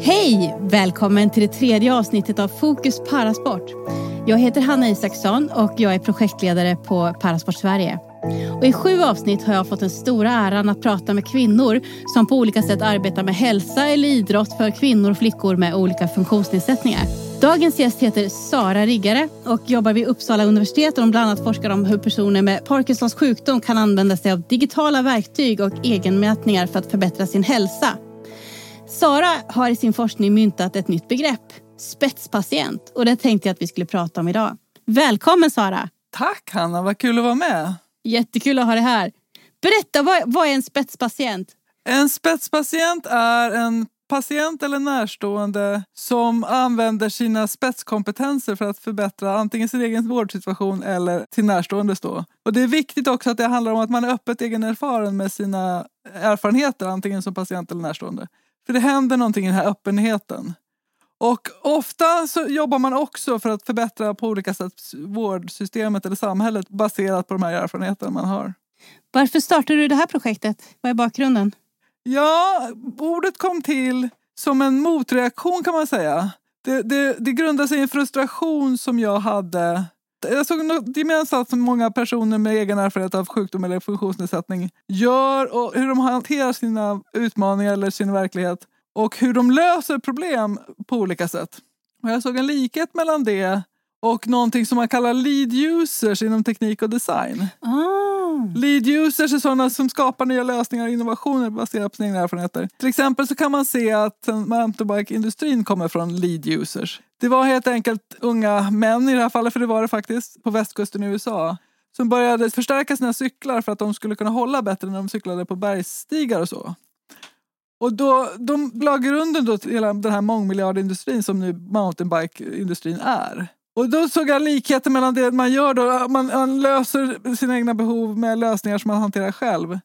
Hej! Välkommen till det tredje avsnittet av Fokus Parasport. Jag heter Hanna Isaksson och jag är projektledare på Parasport Sverige. Och I sju avsnitt har jag fått den stora äran att prata med kvinnor som på olika sätt arbetar med hälsa eller idrott för kvinnor och flickor med olika funktionsnedsättningar. Dagens gäst heter Sara Riggare och jobbar vid Uppsala universitet och de bland annat forskar om hur personer med Parkinsons sjukdom kan använda sig av digitala verktyg och egenmätningar för att förbättra sin hälsa. Sara har i sin forskning myntat ett nytt begrepp, spetspatient. Och det tänkte jag att vi skulle prata om idag. Välkommen Sara! Tack Hanna, vad kul att vara med. Jättekul att ha dig här. Berätta, vad, vad är en spetspatient? En spetspatient är en patient eller närstående som använder sina spetskompetenser för att förbättra antingen sin egen vårdsituation eller sin närståendes. Då. Och det är viktigt också att det handlar om att man är öppet egen erfaren med sina erfarenheter, antingen som patient eller närstående. För det händer någonting i den här öppenheten. Och ofta så jobbar man också för att förbättra på olika sätt vårdsystemet eller samhället baserat på de här erfarenheterna man har. Varför startade du det här projektet? Vad är bakgrunden? Ja, ordet kom till som en motreaktion kan man säga. Det, det, det grundar sig i en frustration som jag hade jag såg något gemensamt som många personer med egen erfarenhet av sjukdom eller funktionsnedsättning gör och hur de hanterar sina utmaningar eller sin verklighet och hur de löser problem på olika sätt. Och jag såg en likhet mellan det och någonting som man kallar lead users inom teknik och design. Ah. Lead users är sådana som skapar nya lösningar och innovationer baserat på sina egna erfarenheter. Till exempel så kan man se att mountainbike-industrin kommer från lead users. Det var helt enkelt unga män i det här fallet, för det var det faktiskt, på västkusten i USA som började förstärka sina cyklar för att de skulle kunna hålla bättre när de cyklade på bergsstigar och så. Och då, de la grunden då till hela den här mångmiljardindustrin som nu mountainbike-industrin är. Och då såg jag likheter mellan det man gör då, man, man löser sina egna behov med lösningar som man hanterar själv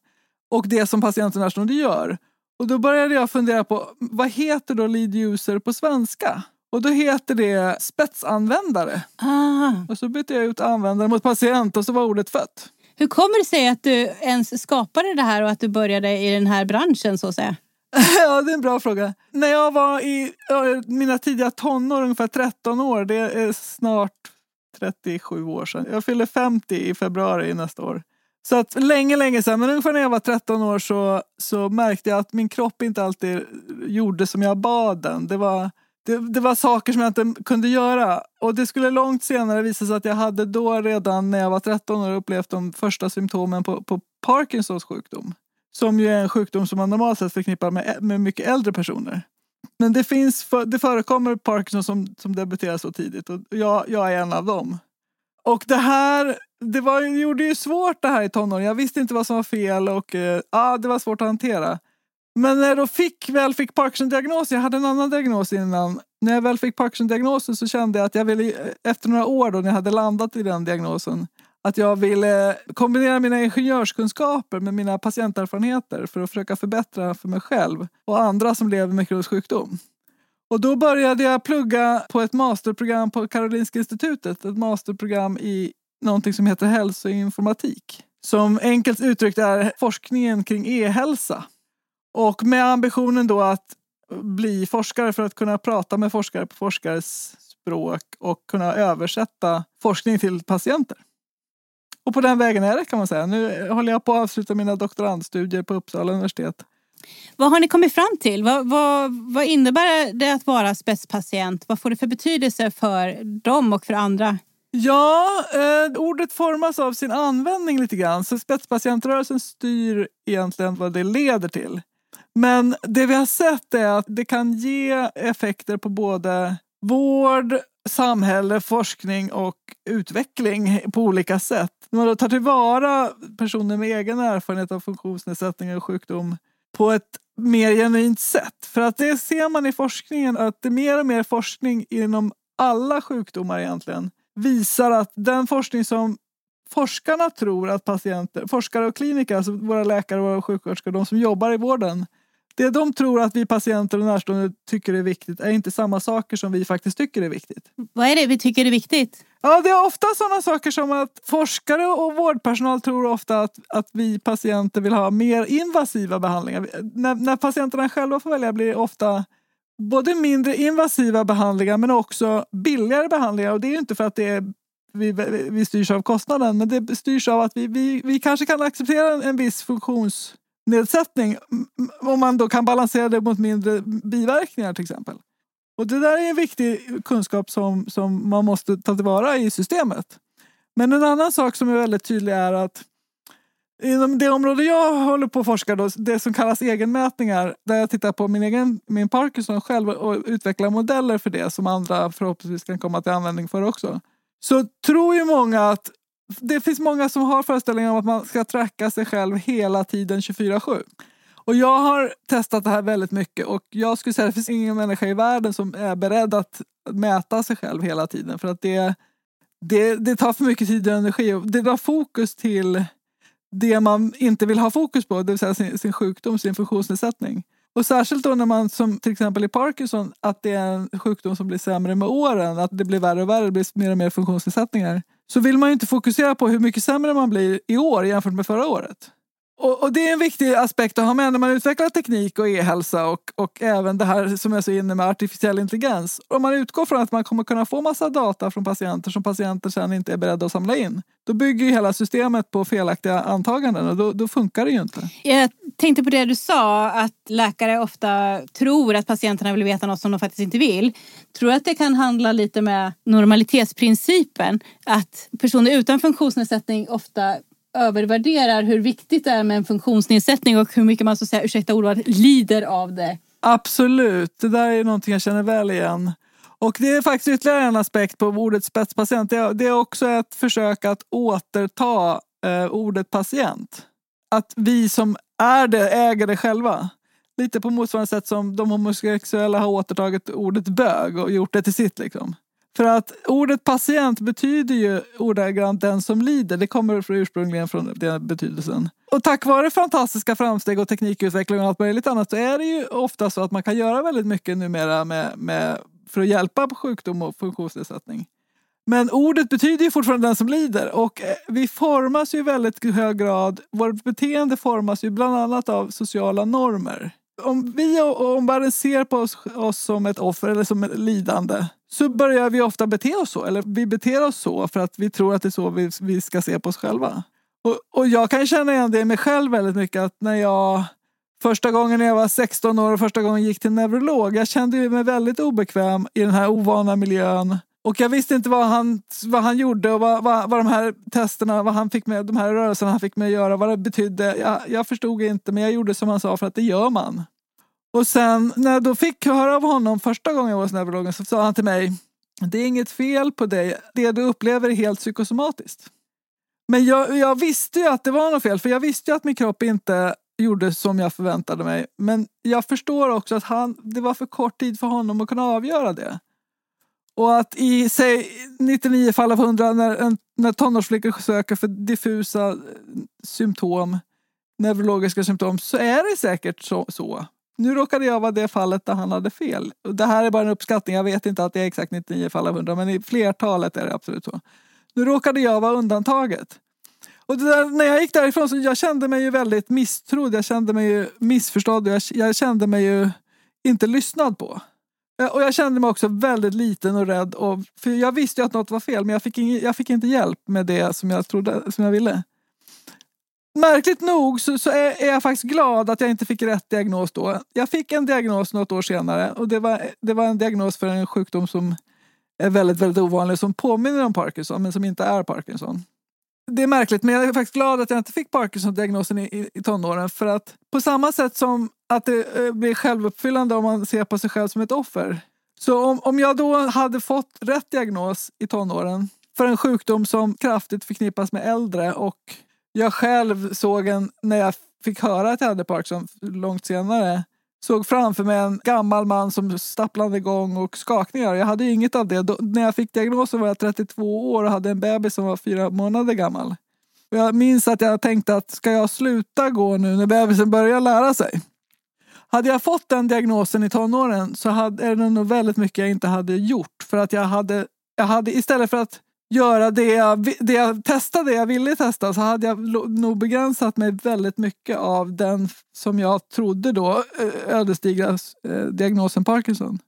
och det som patienterna gör. Och då började jag fundera på vad heter då lead user på svenska? Och då heter det spetsanvändare. Ah. Och så bytte jag ut användare mot patient och så var ordet fött. Hur kommer det sig att du ens skapade det här och att du började i den här branschen så att säga? ja, det är en bra fråga. När jag var i mina tidiga tonår, ungefär 13 år, det är snart 37 år sedan. Jag fyller 50 i februari nästa år. Så att länge, länge sedan, men ungefär när jag var 13 år så, så märkte jag att min kropp inte alltid gjorde som jag bad den. Det var, det, det, var saker som jag inte kunde göra. Och det skulle långt senare visa sig att jag hade då redan när jag var 13 år upplevt de första symptomen på, på Parkinsons sjukdom. Som ju är en sjukdom som man normalt sett förknippar med, med mycket äldre personer. Men det, finns, det förekommer Parkinson som, som debuterar så tidigt och jag, jag är en av dem. Och det här det, var, det gjorde ju svårt det här i tonåren. Jag visste inte vad som var fel och eh, ah, det var svårt att hantera. Men när jag då fick, väl fick Parkinson-diagnos, jag hade en annan diagnos innan. När jag väl fick Parkinson-diagnosen så kände jag att jag ville, efter några år då när jag hade landat i den diagnosen, att jag ville kombinera mina ingenjörskunskaper med mina patienterfarenheter för att försöka förbättra för mig själv och andra som lever med kronisk sjukdom. Och då började jag plugga på ett masterprogram på Karolinska institutet, ett masterprogram i någonting som heter hälsoinformatik. Som enkelt uttryckt är forskningen kring e-hälsa. Och med ambitionen då att bli forskare för att kunna prata med forskare på forskares språk och kunna översätta forskning till patienter. Och på den vägen är det kan man säga. Nu håller jag på att avsluta mina doktorandstudier på Uppsala universitet. Vad har ni kommit fram till? Vad, vad, vad innebär det att vara spetspatient? Vad får det för betydelse för dem och för andra? Ja, eh, ordet formas av sin användning lite grann. Så spetspatientrörelsen styr egentligen vad det leder till. Men det vi har sett är att det kan ge effekter på både vård, samhälle, forskning och utveckling på olika sätt. När man då tar tillvara personer med egen erfarenhet av funktionsnedsättning och sjukdom på ett mer genuint sätt. För att det ser man i forskningen att det är mer och mer forskning inom alla sjukdomar egentligen visar att den forskning som forskarna tror att patienter, forskare och kliniker, alltså våra läkare och våra sjuksköterskor, de som jobbar i vården, det de tror att vi patienter och närstående tycker är viktigt är inte samma saker som vi faktiskt tycker är viktigt. Vad är det vi tycker är viktigt? Ja, det är ofta sådana saker som att forskare och vårdpersonal tror ofta att, att vi patienter vill ha mer invasiva behandlingar. När, när patienterna själva får välja blir det ofta både mindre invasiva behandlingar men också billigare behandlingar. Och det är inte för att det är, vi, vi styrs av kostnaden men det styrs av att vi, vi, vi kanske kan acceptera en, en viss nedsättning om man då kan balansera det mot mindre biverkningar till exempel. Och det där är en viktig kunskap som, som man måste ta tillvara i systemet. Men en annan sak som är väldigt tydlig är att Inom det område jag håller på att forska, då, det som kallas egenmätningar, där jag tittar på min egen min Parkinson själv och utvecklar modeller för det som andra förhoppningsvis kan komma till användning för också. Så tror ju många att det finns många som har föreställningar om att man ska tracka sig själv hela tiden 24-7. Och jag har testat det här väldigt mycket och jag skulle säga att det finns ingen människa i världen som är beredd att mäta sig själv hela tiden för att det, det, det tar för mycket tid och energi och det drar fokus till det man inte vill ha fokus på, det vill säga sin, sin sjukdom, sin funktionsnedsättning. Och särskilt då när man som till exempel i Parkinson, att det är en sjukdom som blir sämre med åren, att det blir värre och värre, det blir mer och mer funktionsnedsättningar. Så vill man ju inte fokusera på hur mycket sämre man blir i år jämfört med förra året. Och, och, det är en viktig aspekt att ha med när man utvecklar teknik och e-hälsa och, och även det här som jag är så inne med artificiell intelligens. Om man utgår från att man kommer kunna få massa data från patienter som patienter sedan inte är beredda att samla in. Då bygger ju hela systemet på felaktiga antaganden och då, då funkar det ju inte. Jag tänkte på det du sa att läkare ofta tror att patienterna vill veta något som de faktiskt inte vill. Tror du att det kan handla lite med normalitetsprincipen? Att personer utan funktionsnedsättning ofta övervärderar hur viktigt det är med en funktionsnedsättning och hur mycket man så att säga, ursäkta ordet, lider av det. Absolut, det där är någonting jag känner väl igen. Och det är faktiskt ytterligare en aspekt på ordet spetspatient. Det är också ett försök att återta eh, ordet patient. Att vi som är det äger det själva. Lite på motsvarande sätt som de homosexuella har återtagit ordet bög och gjort det till sitt. Liksom. För att ordet patient betyder ju ordagrant den som lider. Det kommer ursprungligen från den betydelsen. Och tack vare fantastiska framsteg och teknikutveckling och allt möjligt annat så är det ju ofta så att man kan göra väldigt mycket numera med, med, för att hjälpa på sjukdom och funktionsnedsättning. Men ordet betyder ju fortfarande den som lider och eh, vi formas ju i väldigt hög grad, vårt beteende formas ju bland annat av sociala normer. Om vi och omvärlden ser på oss, oss som ett offer eller som ett lidande så börjar vi ofta bete oss så. Eller vi beter oss så för att vi tror att det är så vi, vi ska se på oss själva. Och, och jag kan känna igen det i mig själv väldigt mycket att när jag Första gången jag var 16 år och första gången gick till neurolog. Jag kände mig väldigt obekväm i den här ovana miljön. Och jag visste inte vad han, vad han gjorde och vad, vad, vad de här testerna, vad han fick med, de här rörelserna han fick mig att göra, vad det betydde. Jag, jag förstod inte men jag gjorde som han sa för att det gör man. Och sen när jag då fick höra av honom första gången jag var hos neurologen så sa han till mig det är inget fel på dig, det du upplever är helt psykosomatiskt. Men jag, jag visste ju att det var något fel för jag visste ju att min kropp inte gjorde som jag förväntade mig. Men jag förstår också att han, det var för kort tid för honom att kunna avgöra det. Och att i säg 99 fall av 100 när, när tonårsflickor söker för diffusa eh, symptom, neurologiska symptom, så är det säkert så. så. Nu råkade jag vara det fallet där han hade fel. Det här är bara en uppskattning, jag vet inte att det är exakt 99 fall av 100 men i flertalet är det absolut så. Nu råkade jag vara undantaget. Och där, när jag gick därifrån så jag kände mig ju väldigt misstrodd, jag kände mig ju missförstådd och jag, jag kände mig ju inte lyssnad på. Eh, och jag kände mig också väldigt liten och rädd. Och, för jag visste ju att något var fel men jag fick, ing, jag fick inte hjälp med det som jag, trodde, som jag ville. Märkligt nog så, så är, är, jag faktiskt glad att jag inte fick rätt diagnos då. Jag fick en diagnos något år senare och det var, det var en diagnos för en sjukdom som är väldigt, väldigt ovanlig som påminner om Parkinson men som inte är Parkinson. Det är märkligt men jag är faktiskt glad att jag inte fick Parkinson-diagnosen i, i, i tonåren för att på samma sätt som att det eh, blir självuppfyllande om man ser på sig själv som ett offer. Så om, om jag då hade fått rätt diagnos i tonåren för en sjukdom som kraftigt förknippas med äldre och jag själv såg en, när jag fick höra att jag hade Parkinson långt senare, såg framför mig en gammal man som stapplade igång och skakningar. Jag hade inget av det. Då, när jag fick diagnosen var jag 32 år och hade en bebis som var fyra månader gammal. Och jag minns att jag tänkte att ska jag sluta gå nu när bebisen börjar lära sig? Hade jag fått den diagnosen i tonåren så hade, är det nog väldigt mycket jag inte hade gjort. För att jag hade, jag hade istället för att göra det jag, det jag testade, det jag ville testa så hade jag nog begränsat mig väldigt mycket av den som jag trodde då eh, ödesdigra eh, diagnosen Parkinson.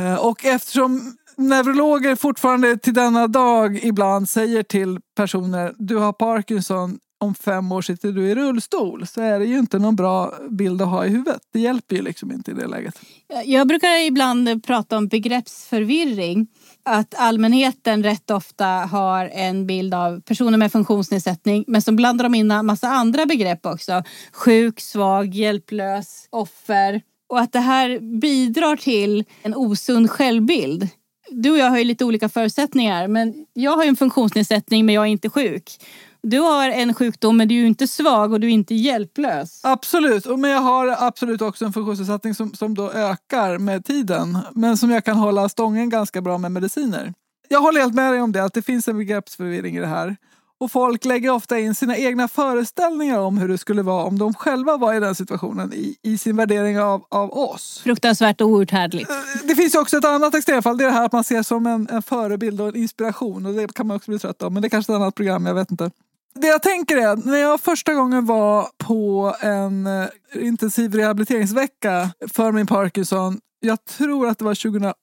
Eh, och eftersom neurologer fortfarande till denna dag ibland säger till personer du har Parkinson, om fem år sitter du i rullstol så är det ju inte någon bra bild att ha i huvudet. Det hjälper ju liksom inte i det läget. Jag brukar ibland prata om begreppsförvirring. Att allmänheten rätt ofta har en bild av personer med funktionsnedsättning men så blandar de in en massa andra begrepp också. Sjuk, svag, hjälplös, offer. Och att det här bidrar till en osund självbild. Du och jag har ju lite olika förutsättningar men jag har ju en funktionsnedsättning men jag är inte sjuk. Du har en sjukdom men du är inte svag och du är inte hjälplös. Absolut, men jag har absolut också en funktionsnedsättning som, som då ökar med tiden. Men som jag kan hålla stången ganska bra med mediciner. Jag håller helt med dig om det, att det finns en begreppsförvirring i det här. Och folk lägger ofta in sina egna föreställningar om hur det skulle vara om de själva var i den situationen i, i sin värdering av, av oss. Fruktansvärt och outhärdligt. Eh, det finns också ett annat extremfall. Det är det här att man ser som en, en förebild och en inspiration. Och det kan man också bli trött av. Men det är kanske är ett annat program, jag vet inte. Det jag tänker är, när jag första gången var på en eh, intensiv rehabiliteringsvecka för min Parkinson, jag tror att det var 2008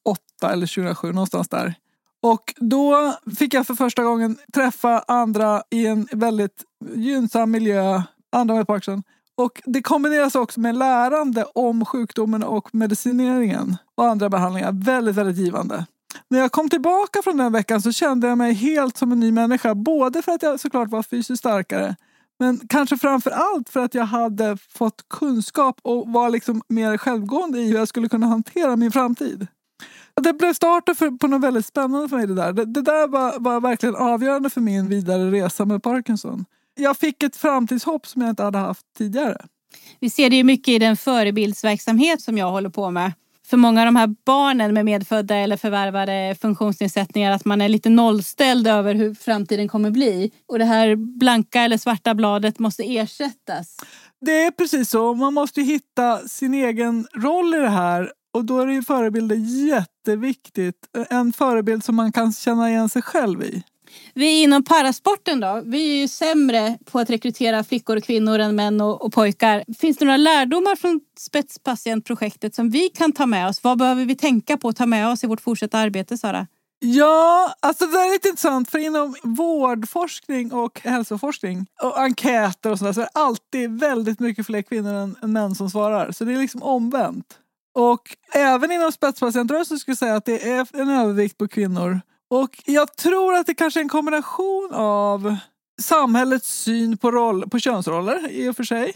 eller 2007, någonstans där. Och då fick jag för första gången träffa andra i en väldigt gynnsam miljö, andra med Parkinson. Och det kombineras också med lärande om sjukdomen och medicineringen och andra behandlingar. Väldigt, väldigt givande. När jag kom tillbaka från den veckan så kände jag mig helt som en ny människa. Både för att jag såklart var fysiskt starkare men kanske framför allt för att jag hade fått kunskap och var liksom mer självgående i hur jag skulle kunna hantera min framtid. Det blev starten för, på något väldigt spännande för mig. Det där, det, det där var, var verkligen avgörande för min vidare resa med Parkinson. Jag fick ett framtidshopp som jag inte hade haft tidigare. Vi ser det ju mycket i den förebildsverksamhet som jag håller på med för många av de här barnen med medfödda eller förvärvade funktionsnedsättningar att man är lite nollställd över hur framtiden kommer bli. Och det här blanka eller svarta bladet måste ersättas. Det är precis så. Man måste hitta sin egen roll i det här. Och då är det ju förebilder jätteviktigt. En förebild som man kan känna igen sig själv i. Vi inom parasporten då, vi är ju sämre på att rekrytera flickor och kvinnor än män och, och, pojkar. Finns det några lärdomar från spetspatientprojektet som vi kan ta med oss? Vad behöver vi tänka på att ta med oss i vårt fortsatta arbete, Sara? Ja, alltså det är lite intressant för inom vårdforskning och hälsoforskning och enkäter och sådär så är det alltid väldigt mycket fler kvinnor än, än män som svarar. Så det är liksom omvänt. Och även inom spetspatientrörelsen skulle jag säga att det är en övervikt på kvinnor. Och jag tror att det kanske är en kombination av samhällets syn på, roll, på könsroller i och för sig.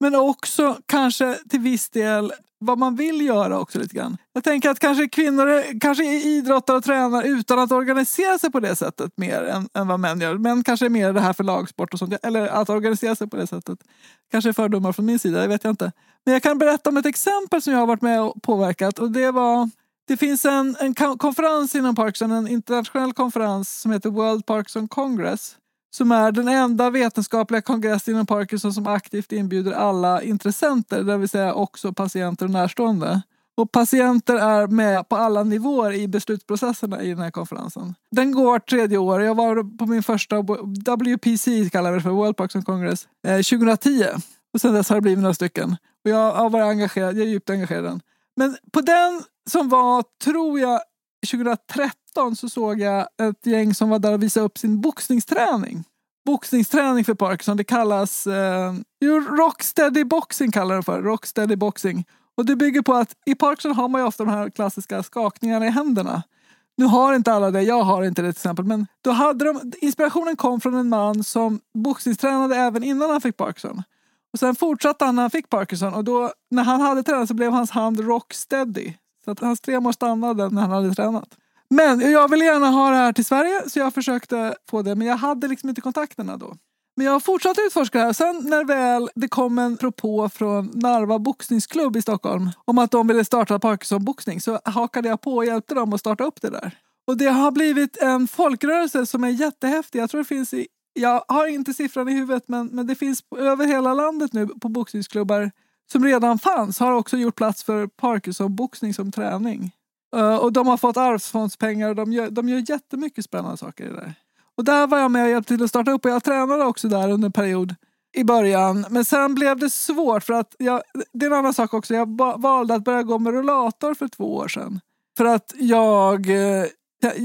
Men också kanske till viss del vad man vill göra också lite grann. Jag tänker att kanske kvinnor kanske idrottar och tränar utan att organisera sig på det sättet mer än, än vad män gör. Män kanske är mer det här för lagsport och sånt. Eller att organisera sig på det sättet. Kanske är fördomar från min sida, det vet jag inte. Men jag kan berätta om ett exempel som jag har varit med och påverkat. Och det var det finns en, en konferens inom Parkinson, en internationell konferens som heter World Parkinson Congress. Som är den enda vetenskapliga kongress inom Parkinson som aktivt inbjuder alla intressenter, det vill säga också patienter och närstående. Och patienter är med på alla nivåer i beslutsprocesserna i den här konferensen. Den går tredje år. Jag var på min första WPC, kallar vi det för, World Parkinson Congress, eh, 2010. Och sen dess har det blivit några stycken. Och jag har varit engagerad, jag är djupt engagerad i den. Men på den som var, tror jag, 2013 så såg jag ett gäng som var där och visade upp sin boxningsträning. Boxningsträning för Parkinson, det kallas eh, Rocksteady boxing kallar det för. Rocksteady boxing. Och det bygger på att i Parkinson har man ju ofta de här klassiska skakningarna i händerna. Nu har inte alla det, jag har inte det till exempel. Men då hade de, inspirationen kom från en man som boxningstränade även innan han fick Parkinson. Och sen fortsatte han när han fick Parkinson och då när han hade tränat så blev hans hand rocksteady. Så att hans tremor stannade när han hade tränat. Men jag ville gärna ha det här till Sverige så jag försökte få det men jag hade liksom inte kontakterna då. Men jag fortsatte utforska det här. Sen när väl det kom en propå från Narva boxningsklubb i Stockholm om att de ville starta Parkinson-boxning så hakade jag på och hjälpte dem att starta upp det där. Och det har blivit en folkrörelse som är jättehäftig. Jag tror det finns i jag har inte siffran i huvudet men, men det finns över hela landet nu på boxningsklubbar som redan fanns har också gjort plats för Parkinson-boxning som träning. Uh, och de har fått arvsfondspengar och de gör, de gör jättemycket spännande saker i det där. Och där var jag med och hjälpte till att starta upp och jag tränade också där under en period i början. Men sen blev det svårt för att jag, det är en annan sak också. Jag valde att börja gå med rullator för två år sedan. För att jag, eh,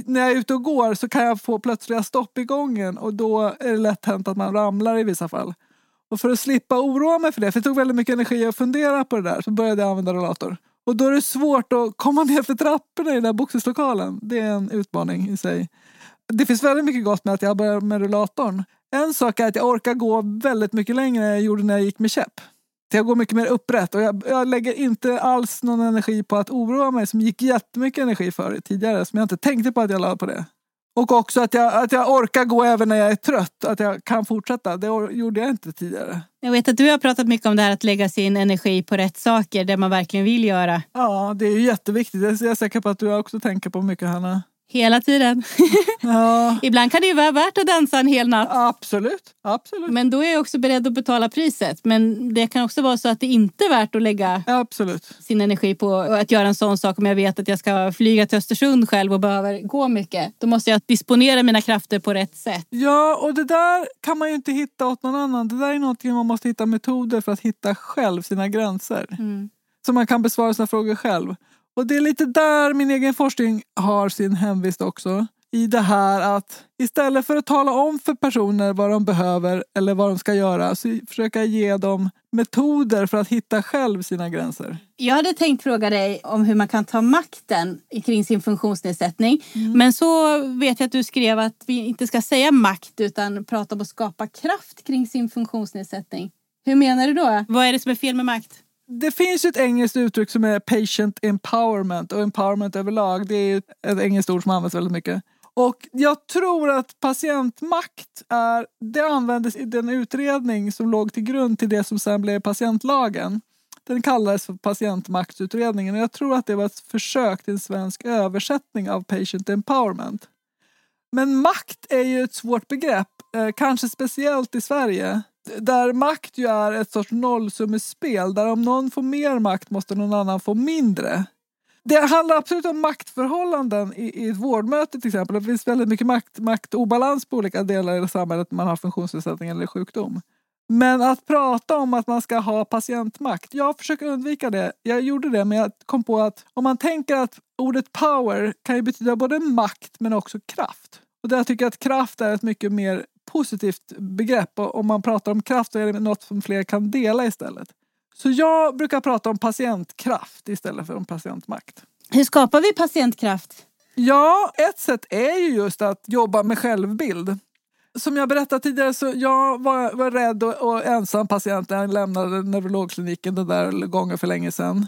när jag är ute och går så kan jag få plötsliga stopp i gången och då är det lätt hänt att man ramlar i vissa fall. Och för att slippa oroa mig för det, för det tog väldigt mycket energi att fundera på det där, så började jag använda rullator. Och då är det svårt att komma ner för trapporna i den där boxningslokalen. Det är en utmaning i sig. Det finns väldigt mycket gott med att jag börjar med rullatorn. En sak är att jag orkar gå väldigt mycket längre än jag gjorde när jag gick med käpp. Jag går mycket mer upprätt och jag, jag, lägger inte alls någon energi på att oroa mig som gick jättemycket energi för tidigare som jag inte tänkte på att jag la på det. Och också att jag, att jag orkar gå även när jag är trött, att jag kan fortsätta. Det gjorde jag inte tidigare. Jag vet att du har pratat mycket om det här att lägga sin energi på rätt saker, det man verkligen vill göra. Ja, det är jätteviktigt. Det är jag säker på att du också tänker på mycket, Hanna. Hela tiden. Ja. Ibland kan det ju vara värt att dansa en hel natt. Absolut. Absolut. Men då är jag också beredd att betala priset. Men det kan också vara så att det inte är värt att lägga Absolut. sin energi på att göra en sån sak om jag vet att jag ska flyga till Östersund själv och behöver gå mycket. Då måste jag disponera mina krafter på rätt sätt. Ja, och det där kan man ju inte hitta åt någon annan. Det där är någonting man måste hitta metoder för att hitta själv sina gränser. Mm. Så man kan besvara sina frågor själv. Och det är lite där min egen forskning har sin hemvist också. I det här att istället för att tala om för personer vad de behöver eller vad de ska göra så försöka ge dem metoder för att hitta själv sina gränser. Jag hade tänkt fråga dig om hur man kan ta makten kring sin funktionsnedsättning. Mm. Men så vet jag att du skrev att vi inte ska säga makt utan prata om att skapa kraft kring sin funktionsnedsättning. Hur menar du då? Vad är det som är fel med makt? Det finns ett engelskt uttryck som är patient empowerment och empowerment överlag. Det är ett engelskt ord som används väldigt mycket. Och jag tror att patientmakt är, det användes i den utredning som låg till grund till det som sen blev patientlagen. Den kallades för patientmaktsutredningen och jag tror att det var ett försök till en svensk översättning av patient empowerment. Men makt är ju ett svårt begrepp, eh, kanske speciellt i Sverige där makt ju är ett sorts nollsummespel där om någon får mer makt måste någon annan få mindre. Det handlar absolut om maktförhållanden i, i ett vårdmöte till exempel. Det finns väldigt mycket makt, maktobalans på olika delar i samhället när man har funktionsnedsättning eller sjukdom. Men att prata om att man ska ha patientmakt, jag försöker undvika det. Jag gjorde det men jag kom på att om man tänker att ordet power kan ju betyda både makt men också kraft. Och där tycker jag att kraft är ett mycket mer positivt begrepp och om man pratar om kraft så är det något som fler kan dela istället. Så jag brukar prata om patientkraft istället för om patientmakt. Hur skapar vi patientkraft? Ja, ett sätt är ju just att jobba med självbild. Som jag berättade tidigare så jag var, var rädd och, och ensam patient när jag lämnade neurologkliniken den där gången för länge sedan.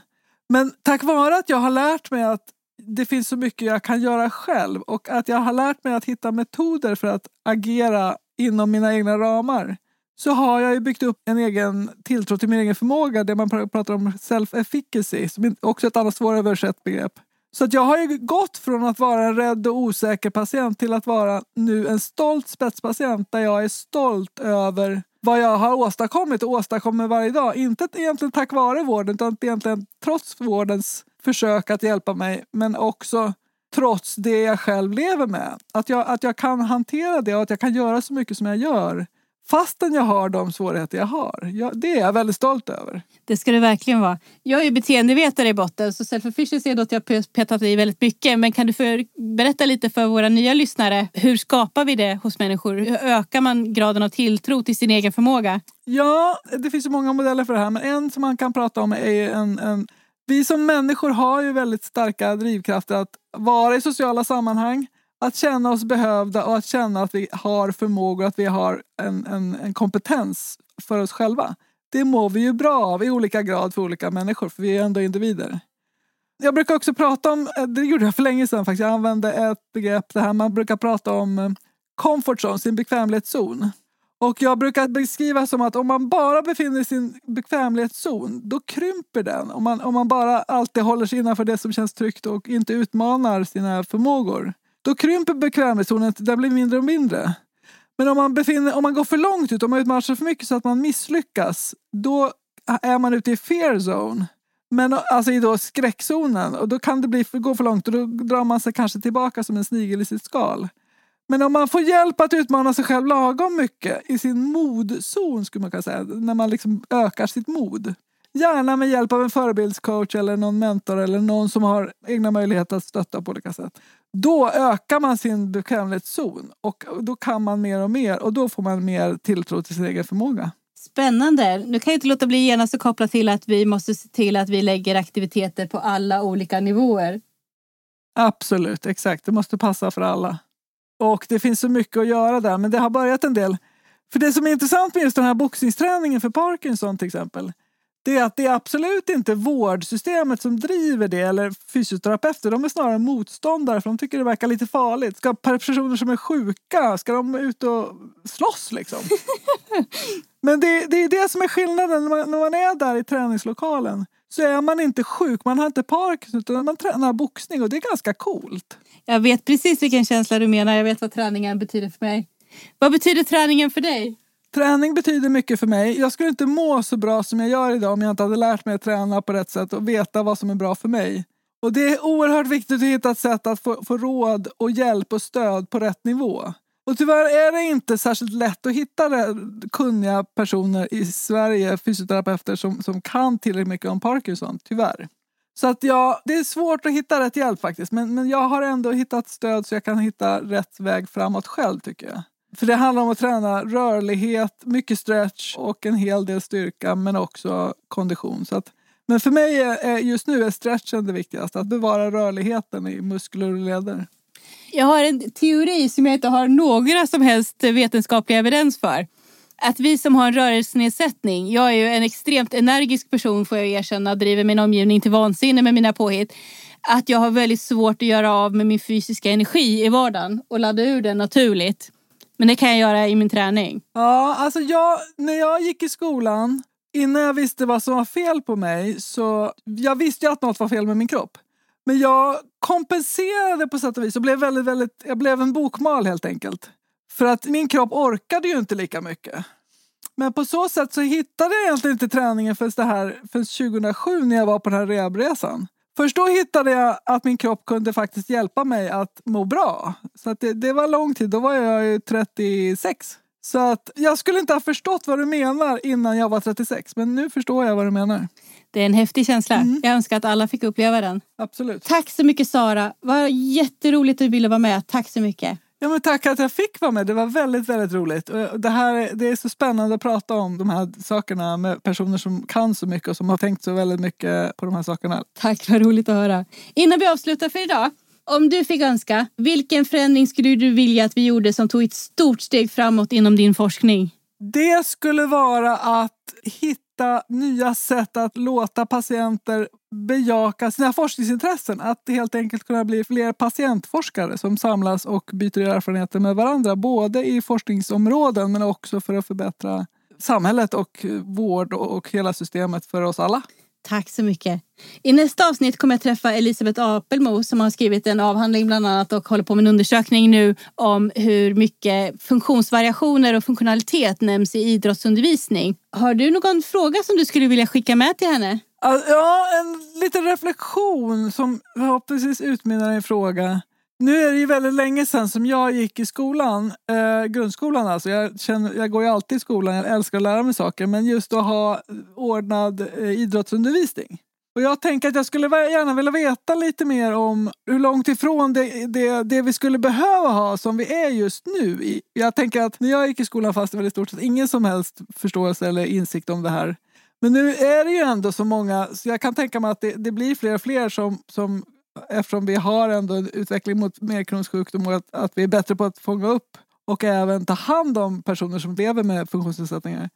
Men tack vare att jag har lärt mig att det finns så mycket jag kan göra själv och att jag har lärt mig att hitta metoder för att agera inom mina egna ramar så har jag ju byggt upp en egen tilltro till min egen förmåga, det man pratar om self-efficacy, som också är ett annat svåröversatt begrepp. Så att jag har ju gått från att vara en rädd och osäker patient till att vara nu en stolt spetspatient där jag är stolt över vad jag har åstadkommit och åstadkommer varje dag. Inte egentligen tack vare vården utan egentligen trots vårdens försök att hjälpa mig men också trots det jag själv lever med. Att jag, att jag kan hantera det och att jag kan göra så mycket som jag gör fastän jag har de svårigheter jag har. Jag, det är jag väldigt stolt över. Det ska det verkligen vara. Jag är beteendevetare i botten så self-efficiency är något jag petat i väldigt mycket. Men kan du för, berätta lite för våra nya lyssnare. Hur skapar vi det hos människor? Hur ökar man graden av tilltro till sin egen förmåga? Ja, det finns ju många modeller för det här men en som man kan prata om är en, en vi som människor har ju väldigt starka drivkrafter att vara i sociala sammanhang, att känna oss behövda och att känna att vi har förmågor, att vi har en, en, en kompetens för oss själva. Det mår vi ju bra av i olika grad för olika människor, för vi är ändå individer. Jag brukar också prata om, eh, det gjorde jag för länge sedan faktiskt, jag använde ett begrepp, det här man brukar prata om eh, comfort zone, sin bekvämlighetszon. Och jag brukar beskriva som att om man bara befinner sig i sin bekvämlighetszon, då krymper den. Om man, om man bara alltid håller sig innanför det som känns tryggt och inte utmanar sina förmågor. Då krymper bekvämlighetszonen, den blir mindre och mindre. Men om man, befinner, om man går för långt ut, om man utmanar sig för mycket så att man misslyckas, då är man ute i fear zone. Men alltså i då skräckzonen. Och då kan det bli, gå för långt och då drar man sig kanske tillbaka som en snigel i sitt skal. Men om man får hjälp att utmana sig själv lagom mycket i sin modzon, skulle man kunna säga, när man liksom ökar sitt mod. Gärna med hjälp av en förebildscoach eller någon mentor eller någon som har egna möjligheter att stötta på olika sätt. Då ökar man sin bekvämlighetszon och då kan man mer och mer och då får man mer tilltro till sin egen förmåga. Spännande. Nu kan jag inte låta bli genast att koppla till att vi måste se till att vi lägger aktiviteter på alla olika nivåer. Absolut, exakt. Det måste passa för alla. Och det finns så mycket att göra där, men det har börjat en del. För det som är intressant med just den här boxningsträningen för Parkinson till exempel, det är att det är absolut inte vårdsystemet som driver det eller fysioterapeuter. De är snarare motståndare för de tycker det verkar lite farligt. Ska personer som är sjuka, ska de ut och slåss liksom? Men det, det är det som är skillnaden när man, när man är där i träningslokalen. Så är man inte sjuk, man har inte Parkinson utan man tränar boxning och det är ganska coolt. Jag vet precis vilken känsla du menar. Jag vet vad träningen betyder för mig. Vad betyder träningen för dig? Träning betyder mycket för mig. Jag skulle inte må så bra som jag gör idag om jag inte hade lärt mig att träna på rätt sätt och veta vad som är bra för mig. Och det är oerhört viktigt att hitta ett sätt att få, få råd och hjälp och stöd på rätt nivå. Och tyvärr är det inte särskilt lätt att hitta kunniga personer i Sverige, fysioterapeuter, som, som kan tillräckligt mycket om Parkinson, tyvärr. Så att jag, det är svårt att hitta rätt hjälp faktiskt. Men, men jag har ändå hittat stöd så jag kan hitta rätt väg framåt själv tycker jag. För det handlar om att träna rörlighet, mycket stretch och en hel del styrka men också kondition. Så att, men för mig är, just nu är stretchen det viktigaste, att bevara rörligheten i muskler och leder. Jag har en teori som jag inte har några som helst vetenskapliga evidens för. Att vi som har en rörelsenedsättning, jag är ju en extremt energisk person får jag erkänna, driver min omgivning till vansinne med mina påhitt. Att jag har väldigt svårt att göra av med min fysiska energi i vardagen och ladda ur den naturligt. Men det kan jag göra i min träning. Ja, alltså jag, när jag gick i skolan, innan jag visste vad som var fel på mig, så jag visste ju att något var fel med min kropp. Men jag kompenserade på sätt och vis och blev väldigt, väldigt, jag blev en bokmal helt enkelt. För att min kropp orkade ju inte lika mycket. Men på så sätt så hittade jag egentligen inte träningen förrän, det här, förrän 2007 när jag var på den här rehabresan. Först då hittade jag att min kropp kunde faktiskt hjälpa mig att må bra. Så att det, det var lång tid, då var jag ju 36. Så att jag skulle inte ha förstått vad du menar innan jag var 36, men nu förstår jag vad du menar. Det är en häftig känsla. Mm. Jag önskar att alla fick uppleva den. Absolut. Tack så mycket Sara. Vad jätteroligt att du ville vara med. Tack så mycket. Ja, men tack att jag fick vara med. Det var väldigt, väldigt roligt. Det, här, det är så spännande att prata om de här sakerna med personer som kan så mycket och som har tänkt så väldigt mycket på de här sakerna. Tack, vad roligt att höra. Innan vi avslutar för idag. Om du fick önska, vilken förändring skulle du vilja att vi gjorde som tog ett stort steg framåt inom din forskning? Det skulle vara att hitta nya sätt att låta patienter bejaka sina forskningsintressen. Att helt enkelt kunna bli fler patientforskare som samlas och byter erfarenheter med varandra. Både i forskningsområden men också för att förbättra samhället och vård och hela systemet för oss alla. Tack så mycket. I nästa avsnitt kommer jag träffa Elisabeth Apelmo som har skrivit en avhandling bland annat och håller på med en undersökning nu om hur mycket funktionsvariationer och funktionalitet nämns i idrottsundervisning. Har du någon fråga som du skulle vilja skicka med till henne? Ja, en liten reflektion som förhoppningsvis utmynnar i en fråga. Nu är det ju väldigt länge sedan som jag gick i skolan, eh, grundskolan alltså. Jag, känner, jag går ju alltid i skolan, jag älskar att lära mig saker. Men just att ha ordnad eh, idrottsundervisning. Och jag tänker att jag skulle gärna vilja veta lite mer om hur långt ifrån det, det, det vi skulle behöva ha som vi är just nu. Jag tänker att när jag gick i skolan fanns det väl i stort sett ingen som helst förståelse eller insikt om det här. Men nu är det ju ändå så många, så jag kan tänka mig att det, det blir fler och fler som, som eftersom vi har ändå en utveckling mot mer kronisk sjukdom och att, att vi är bättre på att fånga upp och även ta hand om personer som lever med funktionsnedsättningar.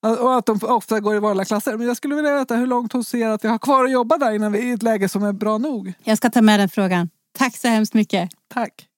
Och att de ofta går i vanliga klasser. Men jag skulle vilja veta hur långt hon ser att vi har kvar att jobba där innan vi är i ett läge som är bra nog. Jag ska ta med den frågan. Tack så hemskt mycket. Tack.